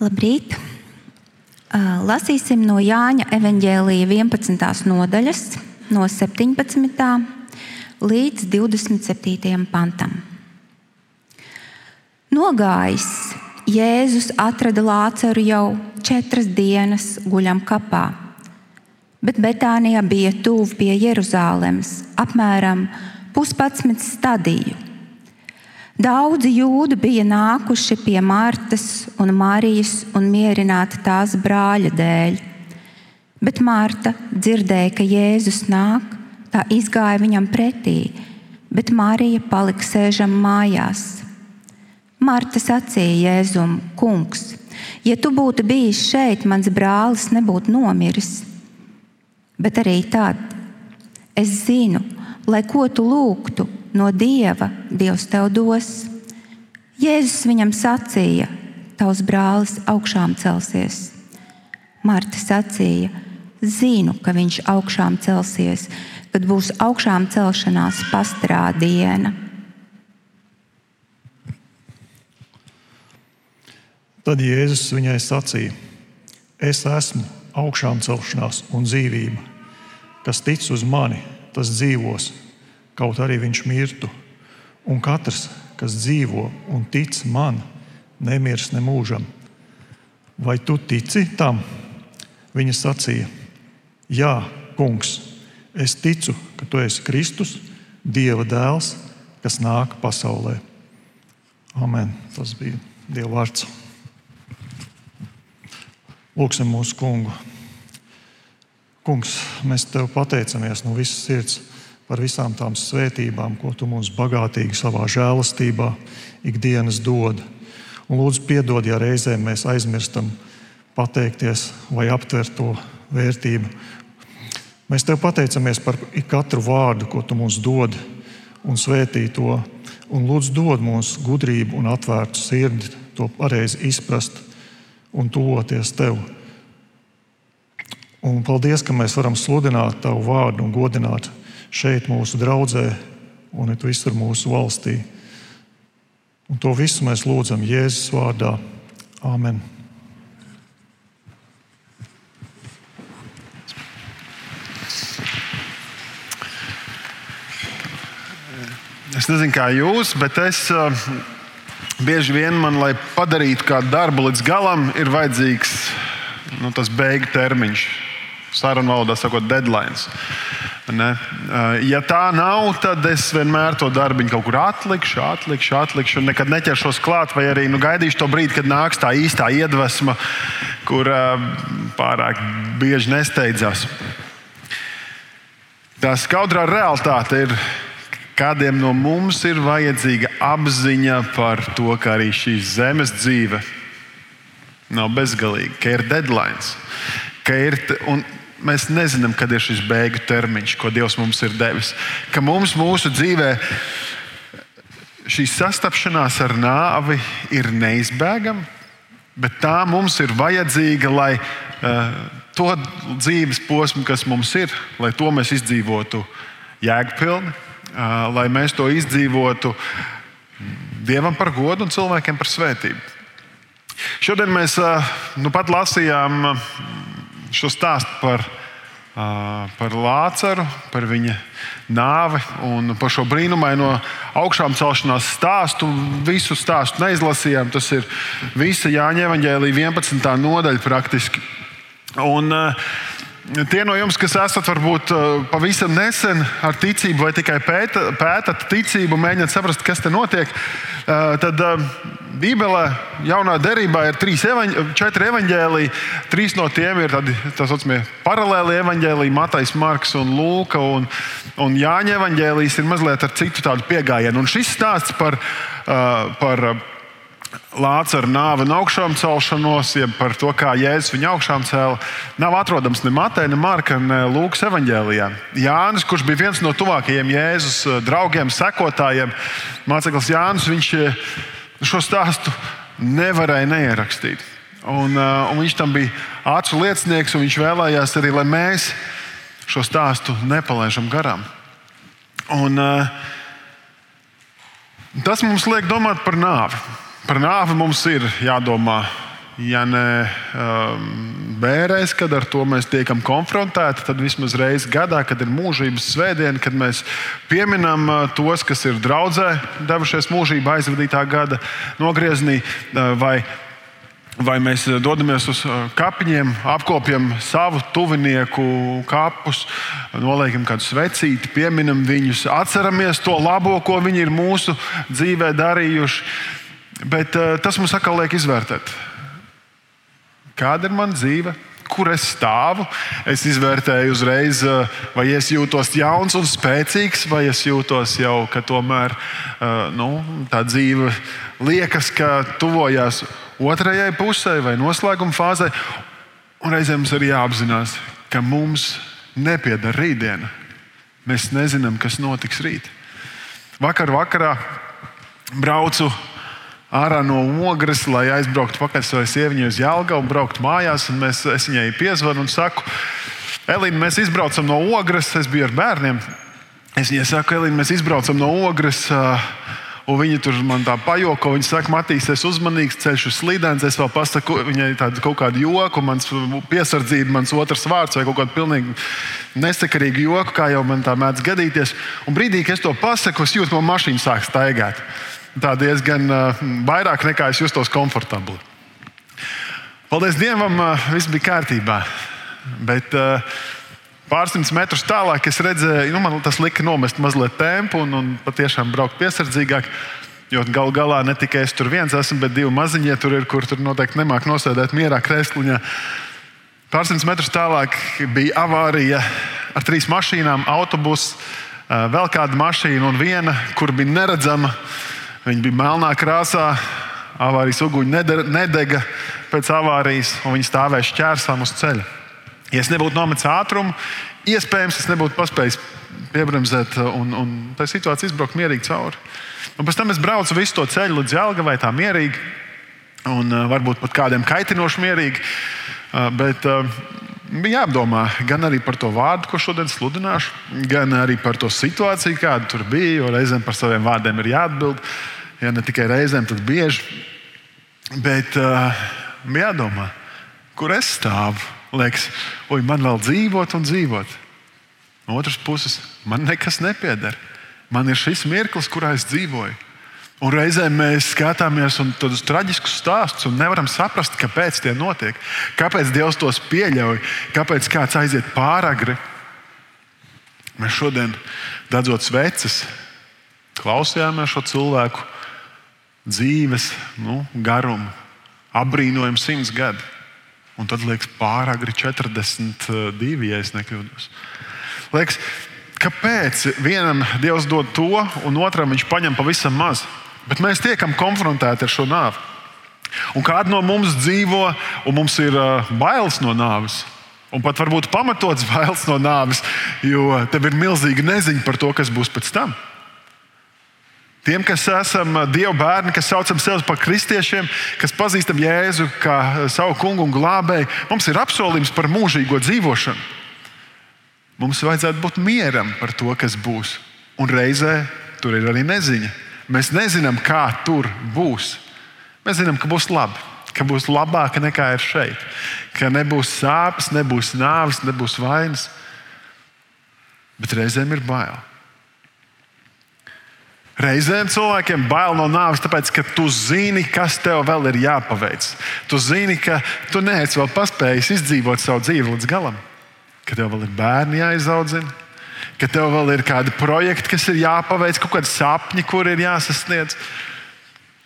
Labrīt! Lasīsim no Jāņa evanģēlīja 11. nodaļas, no 17. līdz 27. pantam. Nogājis, Jēzus atrada Lāceru jau četras dienas guļam kapā, bet Betānijā bija tuvu pie Jeruzalemes, apmēram puspacmit stadiju. Daudzi jūdi bija nākuši pie Martas un Marijas un mierināti tās brāļa dēļ. Bet Marta dzirdēja, ka Jēzus nāk, tā izgāja viņam pretī, bet Marija palika sēžam mājās. Marta sacīja Jēzum, Kungs, ja tu būtu bijis šeit, mans brālis nebūtu nomiris. Bet arī tad es zinu, lai ko tu lūgtu, no dieva Dievs tev dos. Jēzus viņam sacīja, tavs brālis augšām celsies. Marta sacīja, zinu, ka viņš augšām celsies, kad būs augšām celšanās pastrā diena. Tad Jēzus viņai sacīja: Es esmu augšām celšanās un dzīvība. Kas tic uz mani, tas dzīvos, kaut arī viņš mirtu. Un katrs, kas dzīvo un tic man, nemirs nemūžam. Vai tu tici tam? Viņa sacīja: Jā, kungs, es ticu, ka tu esi Kristus, Dieva dēls, kas nāk pasaulē. Amen. Tas bija Dieva vārds. Lūksim mūsu kungu. Kungs, mēs tev pateicamies no visas sirds par visām tām svētībām, ko tu mums bagātīgi savā žēlastībā ikdienas dod. Un lūdzu, piedod, ja reizēm mēs aizmirstam pateikties vai aptvert to vērtību. Mēs tev pateicamies par katru vārdu, ko tu mums dod, un svētī to. Un lūdzu, dod mums gudrību un atvērtu sirdi, to pareizi izprast un tuvoties tev. Un paldies, ka mēs varam sludināt tavu vārdu un godināt šeit, mūsu draudzē, un visur mūsu valstī. Un to visu mēs lūdzam Jēzus vārdā. Āmen! Es nezinu, kā jūs, bet es uh, bieži vien man, lai padarītu kādu darbu līdz galam, ir vajadzīgs nu, tas beigu termiņš. Sarunu valodā sakot, deadline. Ne? Eh, ja tā nav, tad es vienmēr to darbu kaut kur atlikšu, atlikšu, atlikšu, un nekad neķeršos klāt, vai arī nu, gaidīšu to brīdi, kad nāks tā īstā iedvesma, kur uh, pārāk bieži nesteidzās. Tā skaudrā realitāte ir, kādiem no mums ir vajadzīga apziņa par to, ka arī šīs zemes dzīve nav bezgalīga, ka ir deadline. Ka ir, un Mēs nezinām, kad ir šis beigu termiņš, ko Dievs mums ir devis. Ka mums mūsu dzīvē šī sastapšanās ar nāvi ir neizbēgama, bet tā mums ir vajadzīga, lai uh, to dzīves posmu, kas mums ir, lai to mēs izdzīvotu jēgpilni, uh, lai mēs to izdzīvotu Dievam par godu un cilvēkiem par svētību. Šodien mēs uh, nu pat lasījām šo stāstu par, par Lācaru, par viņa nāvi un par šo brīnumaino augšām celšanās stāstu. Visu stāstu neizlasījām. Tas ir visa Jāņa Evanģēlīja 11. nodaļa praktiski. Un, Tie no jums, kas esat varbūt pavisam nesen ar ticību vai tikai pēta, pētat ticību, mēģināt saprast, kas te notiek, tad Bībelē, jaunā derībā ir trīs evaņ, četri evaņģēliji. Trīs no tiem ir tādi tā saucamie paralēli evaņģēliji, Matais, Marks un Lūka. Un, un Jāņa evaņģēlijs ir mazliet ar citu tādu pieejamību. Un šis stāsts par, par Lāca ar nāvi un augšām celšanos, jeb par to, kā Jēzus viņu augšām cēla, nav atrodams ne Matē, ne Marka, ne Lūkas evanģēlijā. Jānis, kurš bija viens no tuvākajiem Jēzus draugiem, sekotājiem, māceklis Jānis, viņš šo stāstu nevarēja neierakstīt. Un, uh, un viņš tam bija acu liecinieks, un viņš vēlējās arī, lai mēs šo stāstu nepalaidām garām. Un, tas mums liek domāt par nāvi. Par nāvi mums ir jādomā ja ne um, bērēs, kad ar to mēs tiekam konfrontēti, tad vismaz reizi gadā, kad ir mūžības svētdiena, kad mēs pieminam uh, tos, kas ir draudzē, devušies mūžībā aizvadītā gada nogriezienī, uh, vai vai mēs dodamies uz kapiņiem, apkopjam savu tuvinieku kapus, noliekam kādu svecīti, pieminam viņus, atceramies to labo, ko viņi ir mūsu dzīvē darījuši. Bet uh, tas mums atkal liek izvērtēt, kāda ir mana dzīve, kur es stāvu. Es izvērtēju uzreiz, vai es jūtos jauns un spēcīgs, vai es jūtos jau, ka tomēr uh, nu, tā dzīve liekas, ka tuvojās otrajai pusē vai noslēguma fāzē. Un reizēm mums arī jāapzinās, ka mums nepieder rītdiena. Mēs nezinām, kas notiks rīt. Vakar vakarā braucu ārā no ogres, lai aizbrauktu pakaļ savai sieviņai uz Jālgavu un brauktu mājās. Un mēs, es viņai piezvanu un saku, Elīna, mēs izbraucam no ogres. Es biju ar bērniem. Es viņai saku, Elīna, mēs izbraucam no ogres. Un viņi tur man tā pajoko. Viņa saka, Matīs, es uzmanīgs, ceļš uz slīdēns. Es vēl pasaku viņai tādu kaut kādu joku, mans piesardzība, mans otrs vārds vai kaut kādu pilnīgi nesakarīgu joku, kā jau man tā mēdz gadīties. Un brīdī, kad es to pasaku, es jūtu, ka man mašīna sāk staigāt tā diezgan uh, vairāk nekā es justos komfortabli. Paldies Dievam, uh, viss bija kārtībā. Bet uh, pārsimtus metrus tālāk es redzēju, nu, man tas lika nomest mazliet tempu un, un patiešām braukt piesardzīgāk. Jo galu galā ne tikai es tur viens esmu, bet divi maziņie tur ir, kur tur noteikti nemāk nosēdēt mierā krēsliņā. Pārsimtus metrus tālāk bija avārija ar trīs mašīnām, autobusu, vēl kāda mašīna un viena, kur bija neredzama. Viņi bija melnā krāsā, avārijas uguņi nedega pēc avārijas, un viņi stāvēja šķērsām uz ceļa. Ja es nebūtu nometis ātrumu, iespējams, es nebūtu paspējis piebremzēt un, un tā situācija izbraukt mierīgi cauri. Un pēc tam es braucu visu to ceļu līdz Jālgavai tā mierīgi, un uh, varbūt pat kādiem kaitinoši mierīgi. Uh, bet uh, bija jāapdomā gan par to vārdu, ko šodien sludināšu, gan arī par to situāciju, kāda tur bija. Jo reizēm par saviem vārdiem ir jāatbild. Ja ne tikai reizēm, tad bieži. Bet uh, jādomā, kur es stāvu. Liekas, oi, man vēl dzīvot un dzīvot. No otras puses, man nekas nepieder. Man ir šis mirklis, kurā es dzīvoju. Un reizēm mēs skatāmies uz traģiskus stāstus un nevaram saprast, kāpēc tie notiek. Kāpēc Dievs tos pieļauj, kāpēc kāds aiziet pāragri. Mēs šodien, dedzot sveces, klausījāmies šo cilvēku dzīves nu, garumu, apbrīnojam simts gadu. Un tad liekas, pāragri 42, ja nekļūdos. Liekas, kāpēc vienam Dievs dod to, un otram viņš paņem pavisam mazu? Bet mēs tiekam konfrontēti ar šo nāvi. Un kāda no mums dzīvo, un mums ir uh, bailes no nāves. Un pat varbūt pamatots bailes no nāves, jo tev ir milzīga neziņa par to, kas būs pēc tam. Tiem, kas esam Dieva bērni, kas saucam sevi par kristiešiem, kas pazīstam Jēzu kā savu kungu un glābēju, mums ir apsolījums par mūžīgo dzīvošanu. Mums vajadzētu būt mieram par to, kas būs. Un reizē tur ir arī neziņa. Mēs nezinām, kā tur būs. Mēs zinām, ka būs labi, ka būs labāk nekā ir šeit, ka nebūs sāpes, nebūs nāves, nebūs vainas. Bet reizēm ir bail. Reizēm cilvēkiem bail no nāves, tāpēc, ka tu zini, kas tev vēl ir jāpaveic. Tu zini, ka tu neesi vēl paspējis izdzīvot savu dzīvi līdz galam, ka tev vēl ir bērni jāizaudzina, ka tev vēl ir kādi projekti, kas ir jāpaveic, kaut kādi sapņi, kur ir jāsasniedz.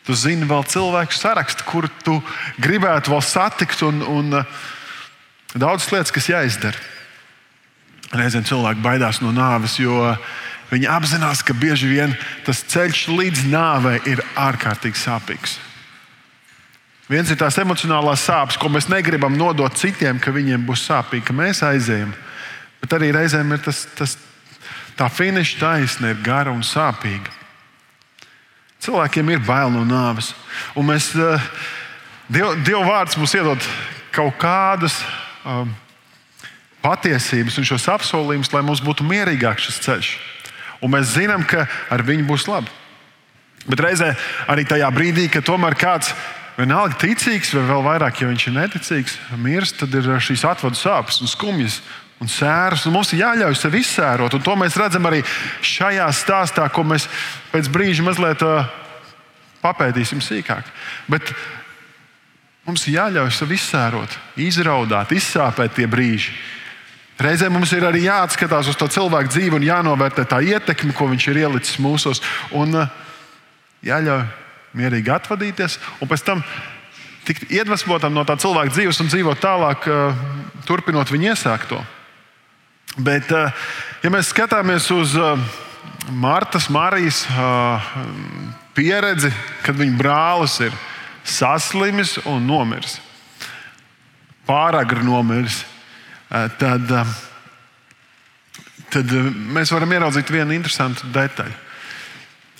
Tu zini vēl cilvēku sarakstu, kur tu gribētu vēl satikt, un, un uh, daudzas lietas, kas jāizdara. Reizēm cilvēki baidās no nāves, jo viņi apzinās, ka bieži vien tas ceļš līdz nāvei ir ārkārtīgi sāpīgs. Viens ir tās emocionālās sāpes, ko mēs negribam nodot citiem, ka viņiem būs sāpīgi, ka mēs aizējam. Bet arī reizēm ir tas, tas Tā finiša taisna ir gara un sāpīga. Cilvēkiem ir bail no nāves. Un mēs, Diev, Dieva vārds mums iedod kaut kādas um, patiesības un šos apsolījumus, lai mums būtu mierīgāks šis ceļš. Un mēs zinām, ka ar viņu būs labi. Bet reizē arī tajā brīdī, kad tomēr kāds vienalga ticīgs, vai vēl vairāk, ja viņš ir neticīgs, mirst, tad ir šīs atvadu sāpes un skumjas. Un sēras, un mums ir jāļauj sev izsērot. To mēs redzam arī šajā stāstā, ko mēs pēc brīža mazliet uh, papētīsim sīkāk. Bet mums ir jāļauj sev izsērot, izraudāt, izsāpēt tie brīži. Reizē mums ir arī jāatskatās uz to cilvēku dzīvi un jānovērtē tā ietekme, ko viņš ir ielicis mūsos. Un uh, jāļauj mierīgi atvadīties, un pēc tam tikt iedvesmotam no tā cilvēka dzīves un dzīvot tālāk, eh, turpinot viņa iesākto. Bet, eh, ja mēs skatāmies uz eh, Martas, Marijas pieredzi, kad viņa brālis ir saslimis un nomiris, pāragri nomiris, tad, tad mēs varam ieraudzīt vienu interesantu detaļu.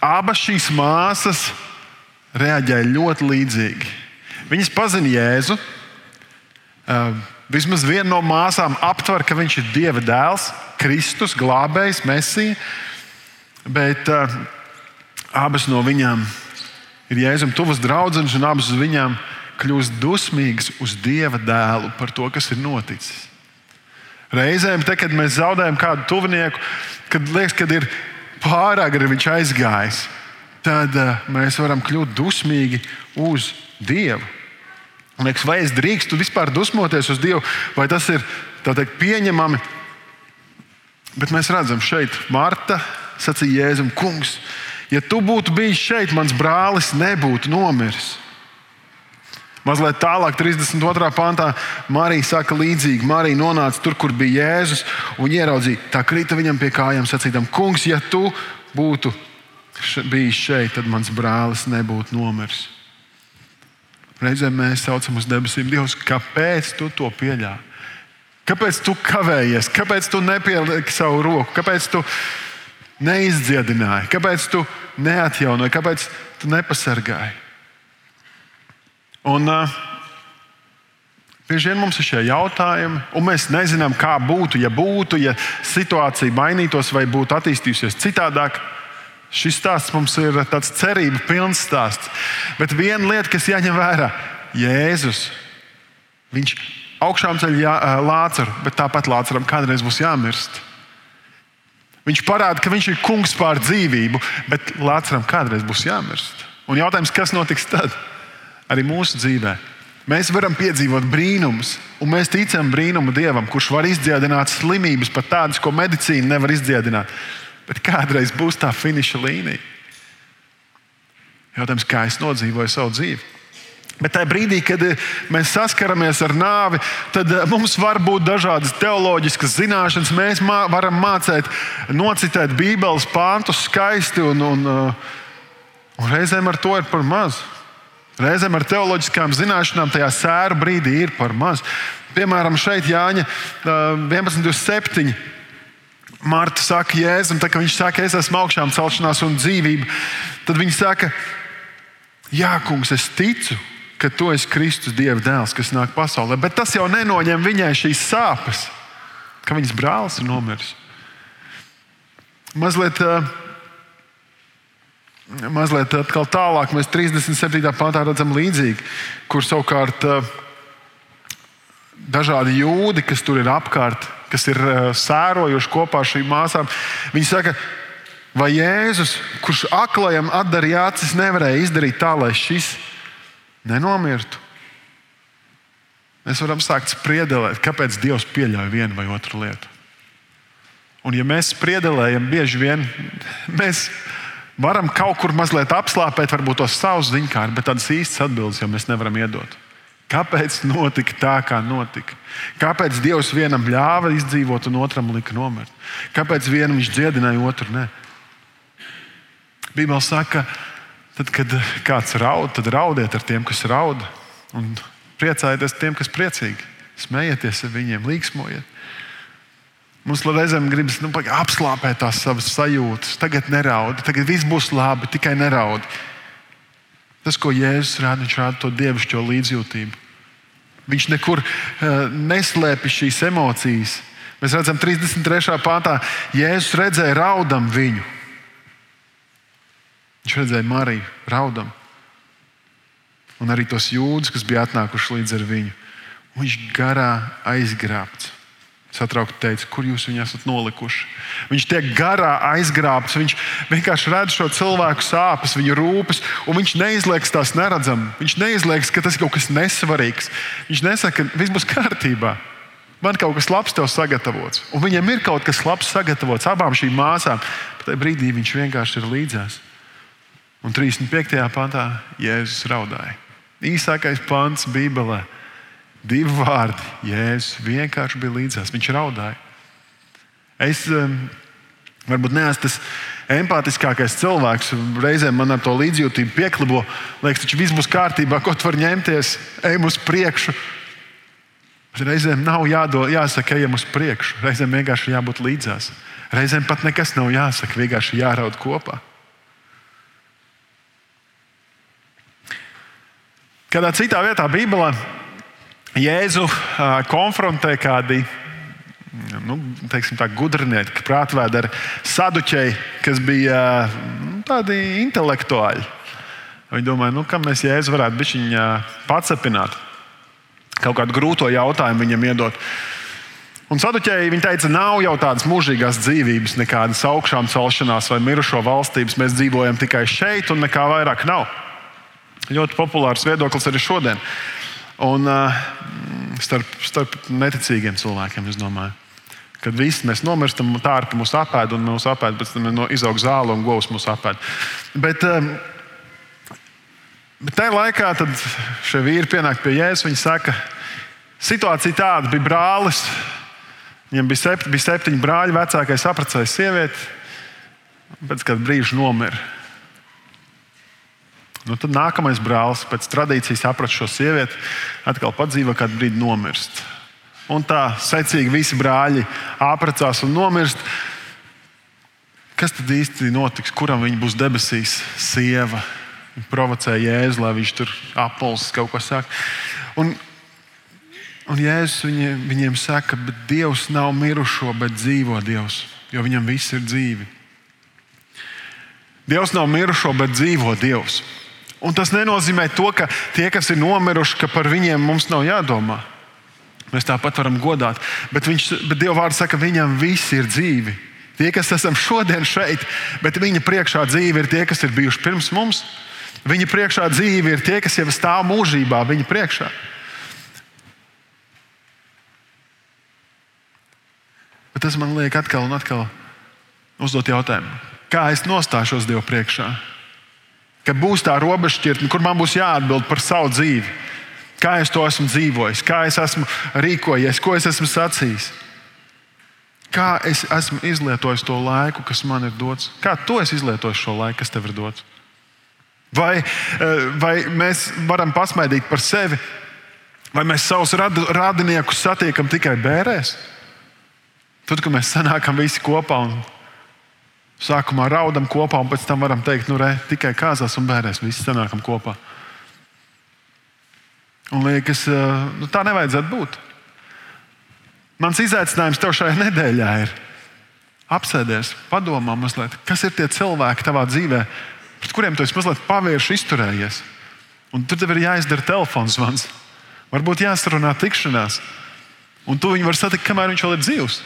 Abas šīs māsas reaģēja ļoti līdzīgi. Viņas pazina Jēzu. Uh, vismaz viena no māsām aptver, ka viņš ir Dieva dēls, Kristus, glābējs, Mēsija. Bet uh, abas no viņām ir Jēzum tuvas draudzenes, un abas no viņām kļūst dusmīgas uz Dieva dēlu par to, kas ir noticis. Reizēm, te, kad mēs zaudējam kādu tuvinieku, kad liekas, ka ir pārāk arī viņš aizgājis tad uh, mēs varam kļūt dusmīgi uz Dievu. Un liekas, vai es drīkstu vispār dusmoties uz Dievu, vai tas ir teikt, pieņemami? Bet mēs redzam, šeit Marta sacīja Jēzum, Kungs, ja tu būtu bijis šeit, mans brālis nebūtu nomiris. Mazliet tālāk, 32. pantā, Marija saka līdzīgi. Marija nonāca tur, kur bija Jēzus, un ieraudzīja, tā krita viņam pie kājām, sacīdam, Kungs, ja tu būtu bijis šeit, tad mans brālis nebūtu nomiris. Reizēm mēs saucam uz debesīm, Dievs, kāpēc tu to pieļāvi? Kāpēc tu kavējies? Kāpēc tu nepieliki savu roku? Kāpēc tu neizdziedināji? Kāpēc tu neatjaunoji? Kāpēc tu nepasargāji? Un, uh, Bieži vien mums ir šie jautājumi, un mēs nezinām, kā būtu, ja būtu, ja situācija mainītos vai būtu attīstījusies citādāk. Šis stāsts mums ir tāds cerību pilns stāsts. Bet viena lieta, kas jāņem vērā, Jēzus. Viņš augšām ceļ Lācaru, bet tāpat Lācaram kādreiz būs jāmirst. Viņš parāda, ka viņš ir kungs pār dzīvību, bet Lācaram kādreiz būs jāmirst. Un jautājums, kas notiks tad? Arī mūsu dzīvē. Mēs varam piedzīvot brīnumus, un mēs ticam brīnumu Dievam, kurš var izdziedināt slimības, pat tādas, ko medicīna nevar izdziedināt. Bet kādreiz būs tā finiša līnija. Jautājums, kā es nodzīvoju savu dzīvi. Bet tajā brīdī, kad eh, mēs saskaramies ar nāvi, tad eh, mums var būt dažādas teoloģiskas zināšanas. Mēs mā, varam mācīt, nocitēt Bībeles pāntus skaisti, un, un, eh, un reizēm ar to ir par maz. Reizēm ar teoloģiskām zināšanām tajā sēru brīdī ir par maz. Piemēram, šeit Jāņa 11.7. Marta saka, Jēzum, tā, viņš saka, es esmu augšām celšanās un dzīvība. Tad viņa saka, Jā, kungs, es ticu, ka tu esi Kristus Dieva dēls, kas nāk pasaulē. Bet tas jau nenoņem viņai šīs sāpes, ka viņas brālis ir nomiris. Mazliet, eh, mazliet tālāk, mēs 37. pāntā redzam līdzīgi, kur savukārt eh, dažādi jūdi, kas tur ir apkārt, kas ir eh, sērojuši kopā ar šīm māsām. Viņi saka, vai Jēzus, kurš aklajam atdarīja acis, nevarēja izdarīt tā, lai šis nenomirtu? Mēs varam sākt spriedelēt, kāpēc Dievs pieļauj vienu vai otru lietu. Un, ja mēs spriedelējam, bieži vien mēs varam kaut kur mazliet apslāpēt, varbūt tos savus ziņkārus, bet tādas īstas atbildes jau mēs nevaram iedot. Kāpēc notika tā, kā notika? Kāpēc Dievs vienam ļāva izdzīvot, un otram lika nomirt? Kāpēc vienam viņš dziedināja, otru ne? Bībeli saka, tad, kad kāds raud, tad raudiet ar tiem, kas raud, un priecājieties tiem, kas priecīgi. Smējieties ar viņiem, līksmojiet. Mums reizēm gribas nu, apslāpēt tās savas sajūtas. Tagad neraudi, tagad viss būs labi, tikai neraudi. Tas, ko Jēzus rāda, viņš rāda to dievišķo līdzjūtību. Viņš nekur uh, neslēpj šīs emocijas. Mēs redzam, 33. pāntā Jēzus redzēja raudam viņu. Viņš redzēja Mariju raudam. un arī tos jūdzes, kas bija atnākuši līdz ar viņu. Viņš garā aizgrābts. Satraukti teica, kur jūs viņu esat nolikuši. Viņš tiek garā aizgrābts. Viņš vienkārši redz šo cilvēku sāpes, viņa rūpes, un viņš neizliekas tās neredzam. Viņš neizliekas, ka tas ir kaut kas nesvarīgs. Viņš nesaka, ka viss būs kārtībā. Man kaut kas labs tev sagatavots. Un viņam ir kaut kas labs sagatavots abām šīm māsām. Bet tajā brīdī viņš vienkārši ir līdzās. Un 35. pantā Jēzus raudāja. Īsākais pants Bībelē. Divi vārdi. Jēzus vienkārši bija līdzās. Viņš raudāja. Es um, varbūt neesmu tas empātiskākais cilvēks. Reizēm man ar to līdzjūtību pieklibo. Liekas, taču viss būs kārtībā, ko tu vari ņemties, ejam uz priekšu. Reizēm nav jādod, jāsaka, ejam uz priekšu. Reizēm vienkārši jābūt līdzās. Reizēm pat nekas nav jāsaka, vienkārši jāraud kopā. Kādā citā vietā Bībelē Jēzu konfrontē kādi nu, tā, gudrinieki, prātvēdi, saduķēji, kas bija nu, tādi intelektuāļi. Viņi domāja, nu, kam mēs Jēzu varētu bišķiņā pacepināt, kaut kādu grūto jautājumu viņam iedot. Un saduķēji viņi teica, nav jau tādas mūžīgās dzīvības, nekādas augšām celšanās vai mirušo valstības. Mēs dzīvojam tikai šeit, un nekā vairāk nav. Ļoti populārs viedoklis arī šodien. Un, uh, starp, starp neticīgiem cilvēkiem, es domāju, kad visi mēs nomirstam, tā ir mūsu apēda, un mūsu apēda pēc tam no izaug zāle un govs mūsu apēda. Bet, um, bet tajā laikā šie vīri pienāk pie Jēzus. Viņi saka, situācija tāda bija brālis. Viņam bija, sept, bija septiņi brāļi, vecākais apprecējis sievieti, pēc kāda brīža nomira. Nu, tad nākamais brālis pēc tradīcijas aprat šo sievieti, atkal padzīvo, kādu brīdi nomirst. Un tā secīgi visi brāļi apprecās un nomirst. Kas tad īsti notiks? Kuram viņa būs debesīs? Sieva viņa provocē Jēzu, lai viņš tur apelsīs kaut ko saka. Un, un Jēzus viņi, viņiem saka, bet Dievs nav mirušo, bet dzīvo Dievs, jo viņam viss ir dzīvi. Dievs nav mirušo, bet dzīvo Dievs. Un tas nenozīmē to, ka tie, kas ir nomiruši, ka par viņiem mums nav jādomā. Mēs tāpat varam godāt. Bet, viņš, bet Dieva vārds saka, ka viņam viss ir dzīvi. Tie, kas esam šodien šeit, bet viņa priekšā dzīve ir tie, kas ir bijuši pirms mums. Viņa priekšā dzīve ir tie, kas jau stāv mūžībā, viņa priekšā. Bet tas man liek atkal un atkal uzdot jautājumu, kā es nostāšos Dievu priekšā? Ka būs tā robežšķirtne, kur man būs jāatbild par savu dzīvi. Kā es to esmu dzīvojis, kā es esmu rīkojies, ko es esmu sacījis. Kā es esmu izlietojis to laiku, kas man ir dots? Kā tu esi izlietojis šo laiku, kas tev ir dots? Vai, eh, vai mēs varam pasmaidīt par sevi, vai mēs savus radiniekus satiekam tikai bērēs? Tad, kad mēs sanākam visi kopā un Sākumā raudam kopā, un pēc tam varam teikt, nu, re, tikai kāzās un bērēs visi sanākam kopā. Un liekas, nu, tā nevajadzētu būt. Mans izaicinājums tev šajā nedēļā ir apsēties, padomā mazliet, kas ir tie cilvēki tavā dzīvē, pret kuriem tu esi mazliet pavērši izturējies. Un tur tev ir jāizdara telefons zvans, varbūt jāsarunā tikšanās, un tu viņu vari satikt, kamēr viņš vēl ir dzīvs.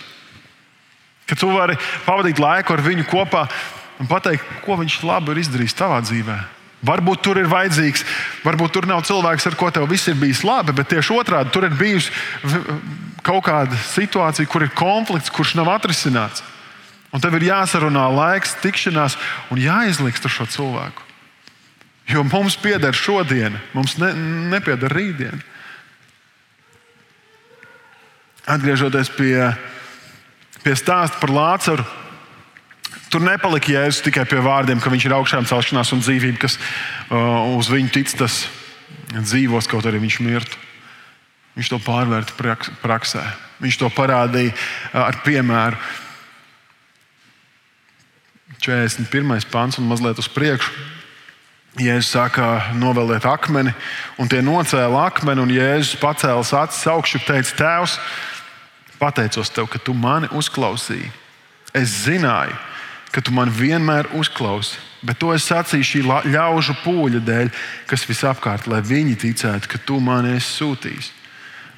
Ka tu vari pavadīt laiku ar viņu kopā un pateikt, ko viņš labi ir izdarījis tavā dzīvē. Varbūt tur ir vajadzīgs, varbūt tur nav cilvēks, ar ko tev viss ir bijis labi, bet tieši otrādi tur ir bijusi kaut kāda situācija, kur ir konflikts, kurš nav atrisināts. Un tev ir jāsarunā laiks, tikšanās un jāizliks ar šo cilvēku. Jo mums pieder šodiena, mums ne, nepieder rītdiena. Atgriežoties pie pie stāsta par Lācaru. Tur nepalika jēzus tikai pie vārdiem, ka viņš ir augšām celšanās un dzīvība, kas uh, uz viņu tic, tas dzīvos, kaut arī viņš mirtu. Viņš to pārvērta praksē. Viņš to parādīja uh, ar piemēru. 41. pāns un mazliet uz priekšu. Jēzus saka, novēliet akmeni, un tie nocēla akmeni, un Jēzus pacēla acis augšu un teica, Tēvs, Pateicos tev, ka tu mani uzklausīji. Es zināju, ka tu mani vienmēr uzklausi, Bet to es sacīju šī ļaužu pūļa dēļ, kas visapkārt, lai viņi ticētu, ka tu mani esi sūtījis.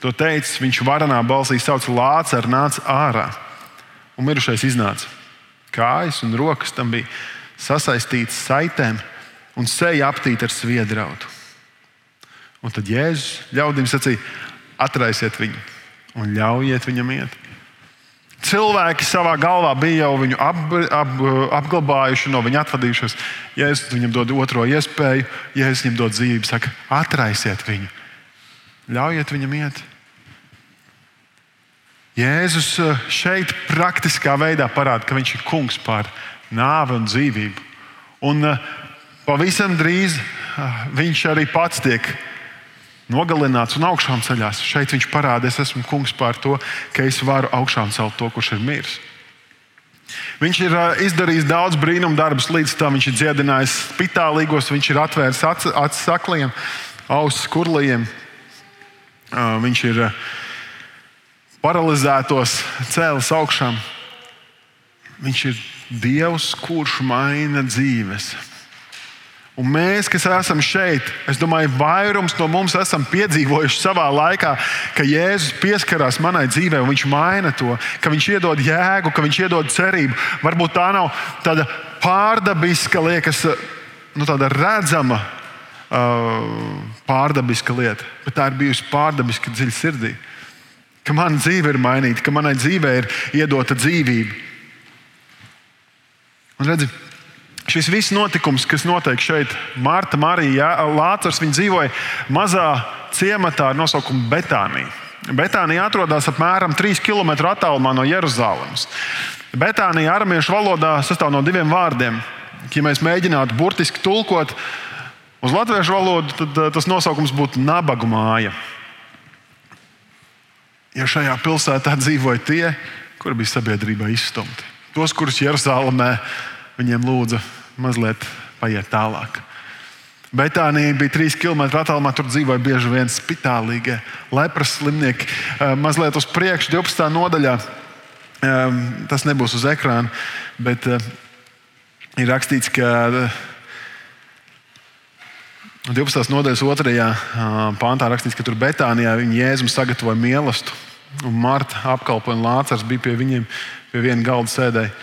To teicis, viņš varanā balsī sauc Lācis, nāca ārā. Un mirušais iznāca. Kājas un rokas tam bija sasaistītas saitēm, un seja aptīta ar sviedrautu. Un tad Jēzus ļaudīm sacīja: atraisiet viņu un ļaujiet viņam iet. Cilvēki savā galvā bija jau viņu ap, ap, apglabājuši, no viņa atvadījušies. Jēzus viņam dod otro iespēju, Jēzus viņam dod dzīvību, saka, atraisiet viņu, ļaujiet viņam iet. Jēzus eh, šeit praktiskā veidā parāda, ka viņš ir kungs pār nāvi un dzīvību. Un eh, pavisam drīz eh, viņš arī pats tiek nogalināts un augšām ceļās. Šeit viņš parāda, es esmu kungs pār to, ka es varu augšām celt to, kurš ir miris. Viņš ir izdarījis daudz brīnumu darbus, līdz tam viņš ir dziedinājis spitālīgos, viņš ir atvēris acis sakliem, ausis kurlījiem. Viņš ir paralizētos cēlis augšām. Viņš ir Dievs, kurš maina dzīves. Un mēs, kas esam šeit, es domāju, vairums no mums esam piedzīvojuši savā laikā, ka Jēzus pieskarās manai dzīvē, un Viņš maina to, ka Viņš iedod jēgu, ka Viņš iedod cerību. Varbūt tā nav tāda pārdabiska, liekas, nu, tāda redzama uh, pārdabiska lieta, bet tā ir bijusi pārdabiska dziļa sirdī. Ka mana dzīve ir mainīta, ka manai dzīvei ir iedota dzīvība. Un redziet, Šis viss notikums, kas notiek šeit, Marta, Marija, Lācis, viņi dzīvoja mazā ciematā ar nosaukumu Betānija. Betānija atrodas apmēram 3 km attālumā no Jeruzalemes. Betānija aramiešu valodā sastāv no diviem vārdiem. Ja mēs mēģinātu burtiski tulkot uz latviešu valodu, tad eh, tas nosaukums būtu nabagu māja. Ja šajā pilsētā dzīvoja tie, kuri bija sabiedrībā izstumti, tos, kurus Jeruzalemē viņiem lūdza mazliet paiet tālāk. Betānija bija trīs km attālumā, tur dzīvoja bieži vien spitālīgie, lepras slimnieki. Mazliet uz priekšu, 12. nodaļā. Tas nebūs uz ekrāna, bet ir rakstīts, ka 12. nodaļas 2. pāntā rakstīts, ka tur Betānijā viņi Jēzum sagatavoja mīlestību, un Marta apkalpoja un Lācars bija pie viņiem pie viena galda sēdēja.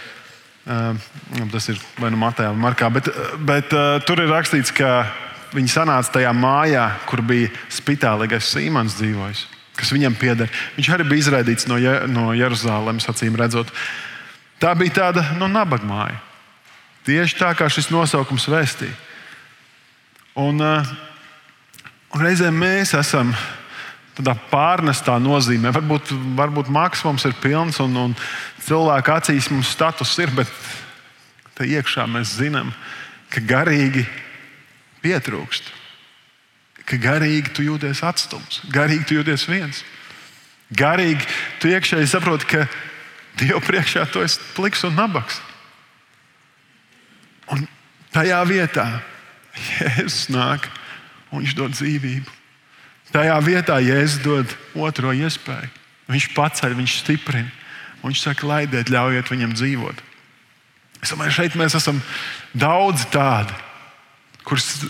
Tas ir vai nu Matejā, vai Markā. Bet, bet tur ir rakstīts, ka viņi sanāca tajā mājā, kur bija spitālīgais Sīmans dzīvojis, kas viņam pieder. Viņš arī bija izraidīts no, no Jeruzalemes, acīm redzot. Tā bija tāda nu, nabaga māja. Tieši tā kā šis nosaukums vēstīja. Un, un reizēm mēs esam tādā pārnestā nozīmē. Varbūt, varbūt maksimums ir pilns un, un cilvēku acīs mums status ir, bet te iekšā mēs zinām, ka garīgi pietrūkst. Ka garīgi tu jūties atstumts, garīgi tu jūties viens. Garīgi tu iekšēji saproti, ka Dieva priekšā tu esi pliks un nabaks. Un tajā vietā Jēzus nāk un viņš dod dzīvību. Tajā vietā Jēzus dod otro iespēju. Viņš paceļ, viņš stiprina. Viņš saka, laidiet, ļaujiet viņam dzīvot. Es domāju, šeit mēs esam daudz tādi, kurus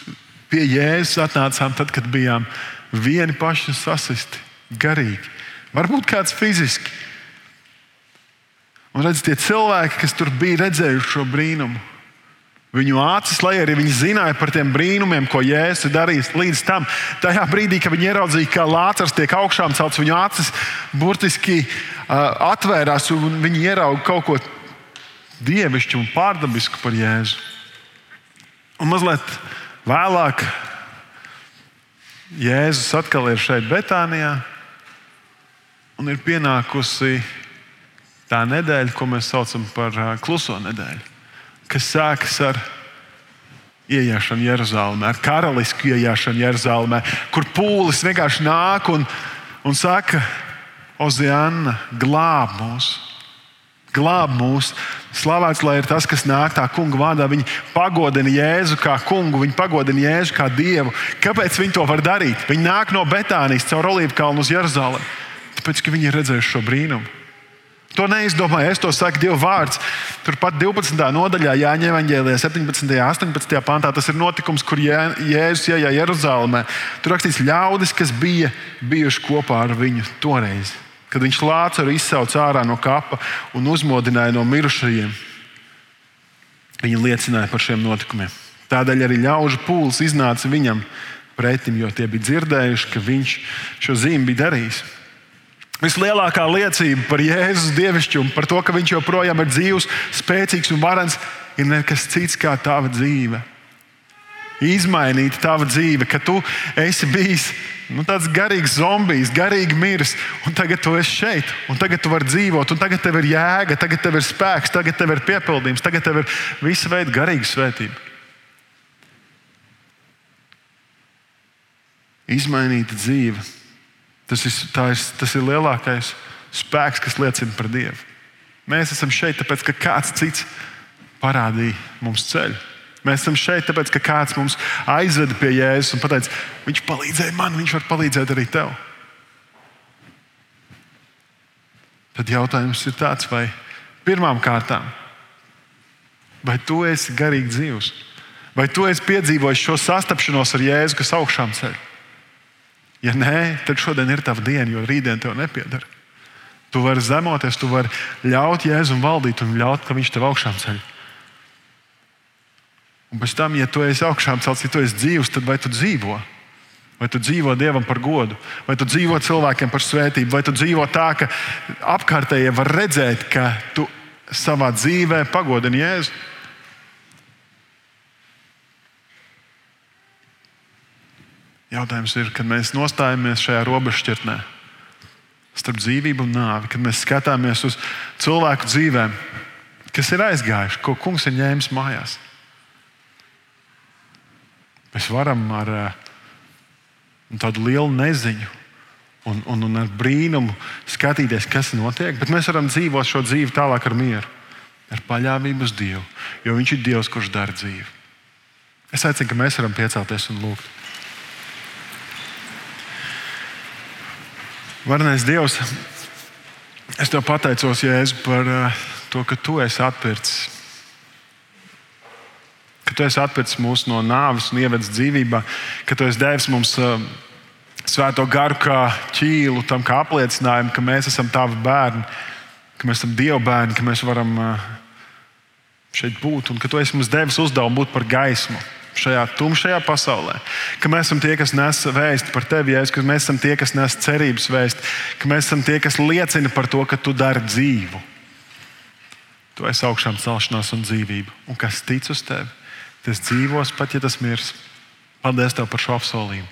pie Jēzus atnācām tad, kad bijām vieni paši sasisti, garīgi. Varbūt kāds fiziski. Un redziet, tie cilvēki, kas tur bija redzējuši šo brīnumu, Viņu acis, lai arī viņi zināja par tiem brīnumiem, ko Jēzus ir darījis līdz tam, tajā brīdī, kad viņi ieraudzīja, ka Lācis tiek augšām celts, viņu acis burtiski uh, atvērās un viņi ieraudzīja kaut ko dievišķu un pārdabisku par Jēzu. Un mazliet vēlāk Jēzus atkal ir šeit, Betānijā, un ir pienākusi tā nedēļa, ko mēs saucam par uh, kluso nedēļu kas sākas ar ieiešanu Jeruzalemē, ar karalisku ieiešanu Jeruzalemē, kur pūlis vienkārši nāk un, un saka, Ozeāna, glāb mūs! Glāb mūs! Slavēts lai ir tas, kas nāk tā kunga vārdā. Viņi pagodina Jēzu kā kungu, viņi pagodina Jēzu kā dievu. Kāpēc viņi to var darīt? Viņi nāk no Betānijas caur Olīvu kalnu uz Jeruzalemi. Tāpēc, ka viņi ir redzējuši šo brīnumu. To neizdomāju. Es to saku Dieva vārds. Turpat 12. nodaļā, Jāņa Evangelijā, 17. un 18. pantā, tas ir notikums, kur Jēzus ienāca Jeruzalemē. Tur rakstīts, ļaudis, kas bija bijuši kopā ar viņu toreiz, kad viņš lācaru izsauca ārā no kapa un uzmodināja no mirušajiem. Viņi liecināja par šiem notikumiem. Tādēļ arī ļaužu pūlis iznāca viņam pretim, jo tie bija dzirdējuši, ka viņš šo zīmi bija darījis. Vislielākā liecība par Jēzus dievišķumu, par to, ka viņš joprojām ir dzīvs, spēcīgs un varens, ir nekas cits kā tava dzīve. Izmainīt tavu dzīvi, ka tu esi bijis nu, tāds garīgs zombijs, garīgi miris, un tagad tu esi šeit, un tagad tu vari dzīvot, un tagad tev ir jēga, tagad tev ir spēks, tagad tev ir piepildījums, tagad tev ir visa veida garīga svētība. Izmainīta dzīve Tas ir, ir, tas ir lielākais spēks, kas liecina par Dievu. Mēs esam šeit, tāpēc ka kāds cits parādīja mums ceļu. Mēs esam šeit, tāpēc ka kāds mums aizveda pie Jēzus un teica, viņš palīdzēja man, viņš var palīdzēt arī tev. Tad jautājums ir tāds, vai pirmām kārtām, vai tu esi garīgi dzīvs, vai tu esi piedzīvojis šo sastapšanos ar Jēzu, kas augšām ceļ? Ja nē, tad šodien ir tava diena, jo rītdien tev nepieder. Tu vari zemoties, tu vari ļaut Jēzum valdīt un ļaut, ka viņš tev augšām ceļ. Un pēc tam, ja tu esi augšām celts, ja tu esi dzīvs, tad vai tu dzīvo? Vai tu dzīvo Dievam par godu, vai tu dzīvo cilvēkiem par svētību, vai tu dzīvo tā, ka apkārtējie var redzēt, ka tu savā dzīvē pagodini Jēzu? Jautājums ir, kad mēs nostājamies šajā robežšķirtnē starp dzīvību un nāvi, kad mēs skatāmies uz cilvēku dzīvēm, kas ir aizgājuši, ko kungs ir ņēmis mājās. Mēs varam ar eh, tādu lielu neziņu un, un, un ar brīnumu skatīties, kas notiek, bet mēs varam dzīvot šo dzīvi tālāk ar mieru, ar paļāvību uz Dievu, jo Viņš ir Dievs, kurš dara dzīvi. Es aicinu, ka mēs varam piecelties un lūgt. Varnais Dievs, es tev pateicos, Jēzu, par uh, to, ka tu esi atpircis. Ka tu esi atpircis mūs no nāves un ievedis dzīvībā, ka tu esi devis mums uh, svēto garu kā ķīlu, tam kā apliecinājumu, ka mēs esam tavi bērni, ka mēs esam Dieva bērni, ka mēs varam uh, šeit būt un ka tu esi mums devis uzdevumu būt par gaismu šajā tumšajā pasaulē, ka mēs esam tie, kas nes vēstu par tevi, Jēzus, ka mēs esam tie, kas nes cerības vēstu, ka mēs esam tie, kas liecina par to, ka tu dari dzīvu. Tu esi augšām celšanās un dzīvība, un kas tic uz tevi, tas dzīvos pat, ja tas mirs. Paldies tev par šo apsolījumu.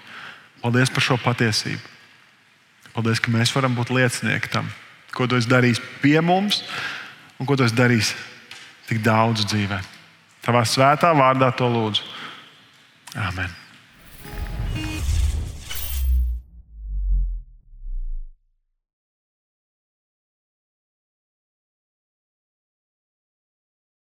Paldies par šo patiesību. Paldies, ka mēs varam būt liecinieki tam, ko tu esi darījis pie mums un ko tu esi darījis tik daudz dzīvē. Tavā svētā vārdā to lūdzu. Amen.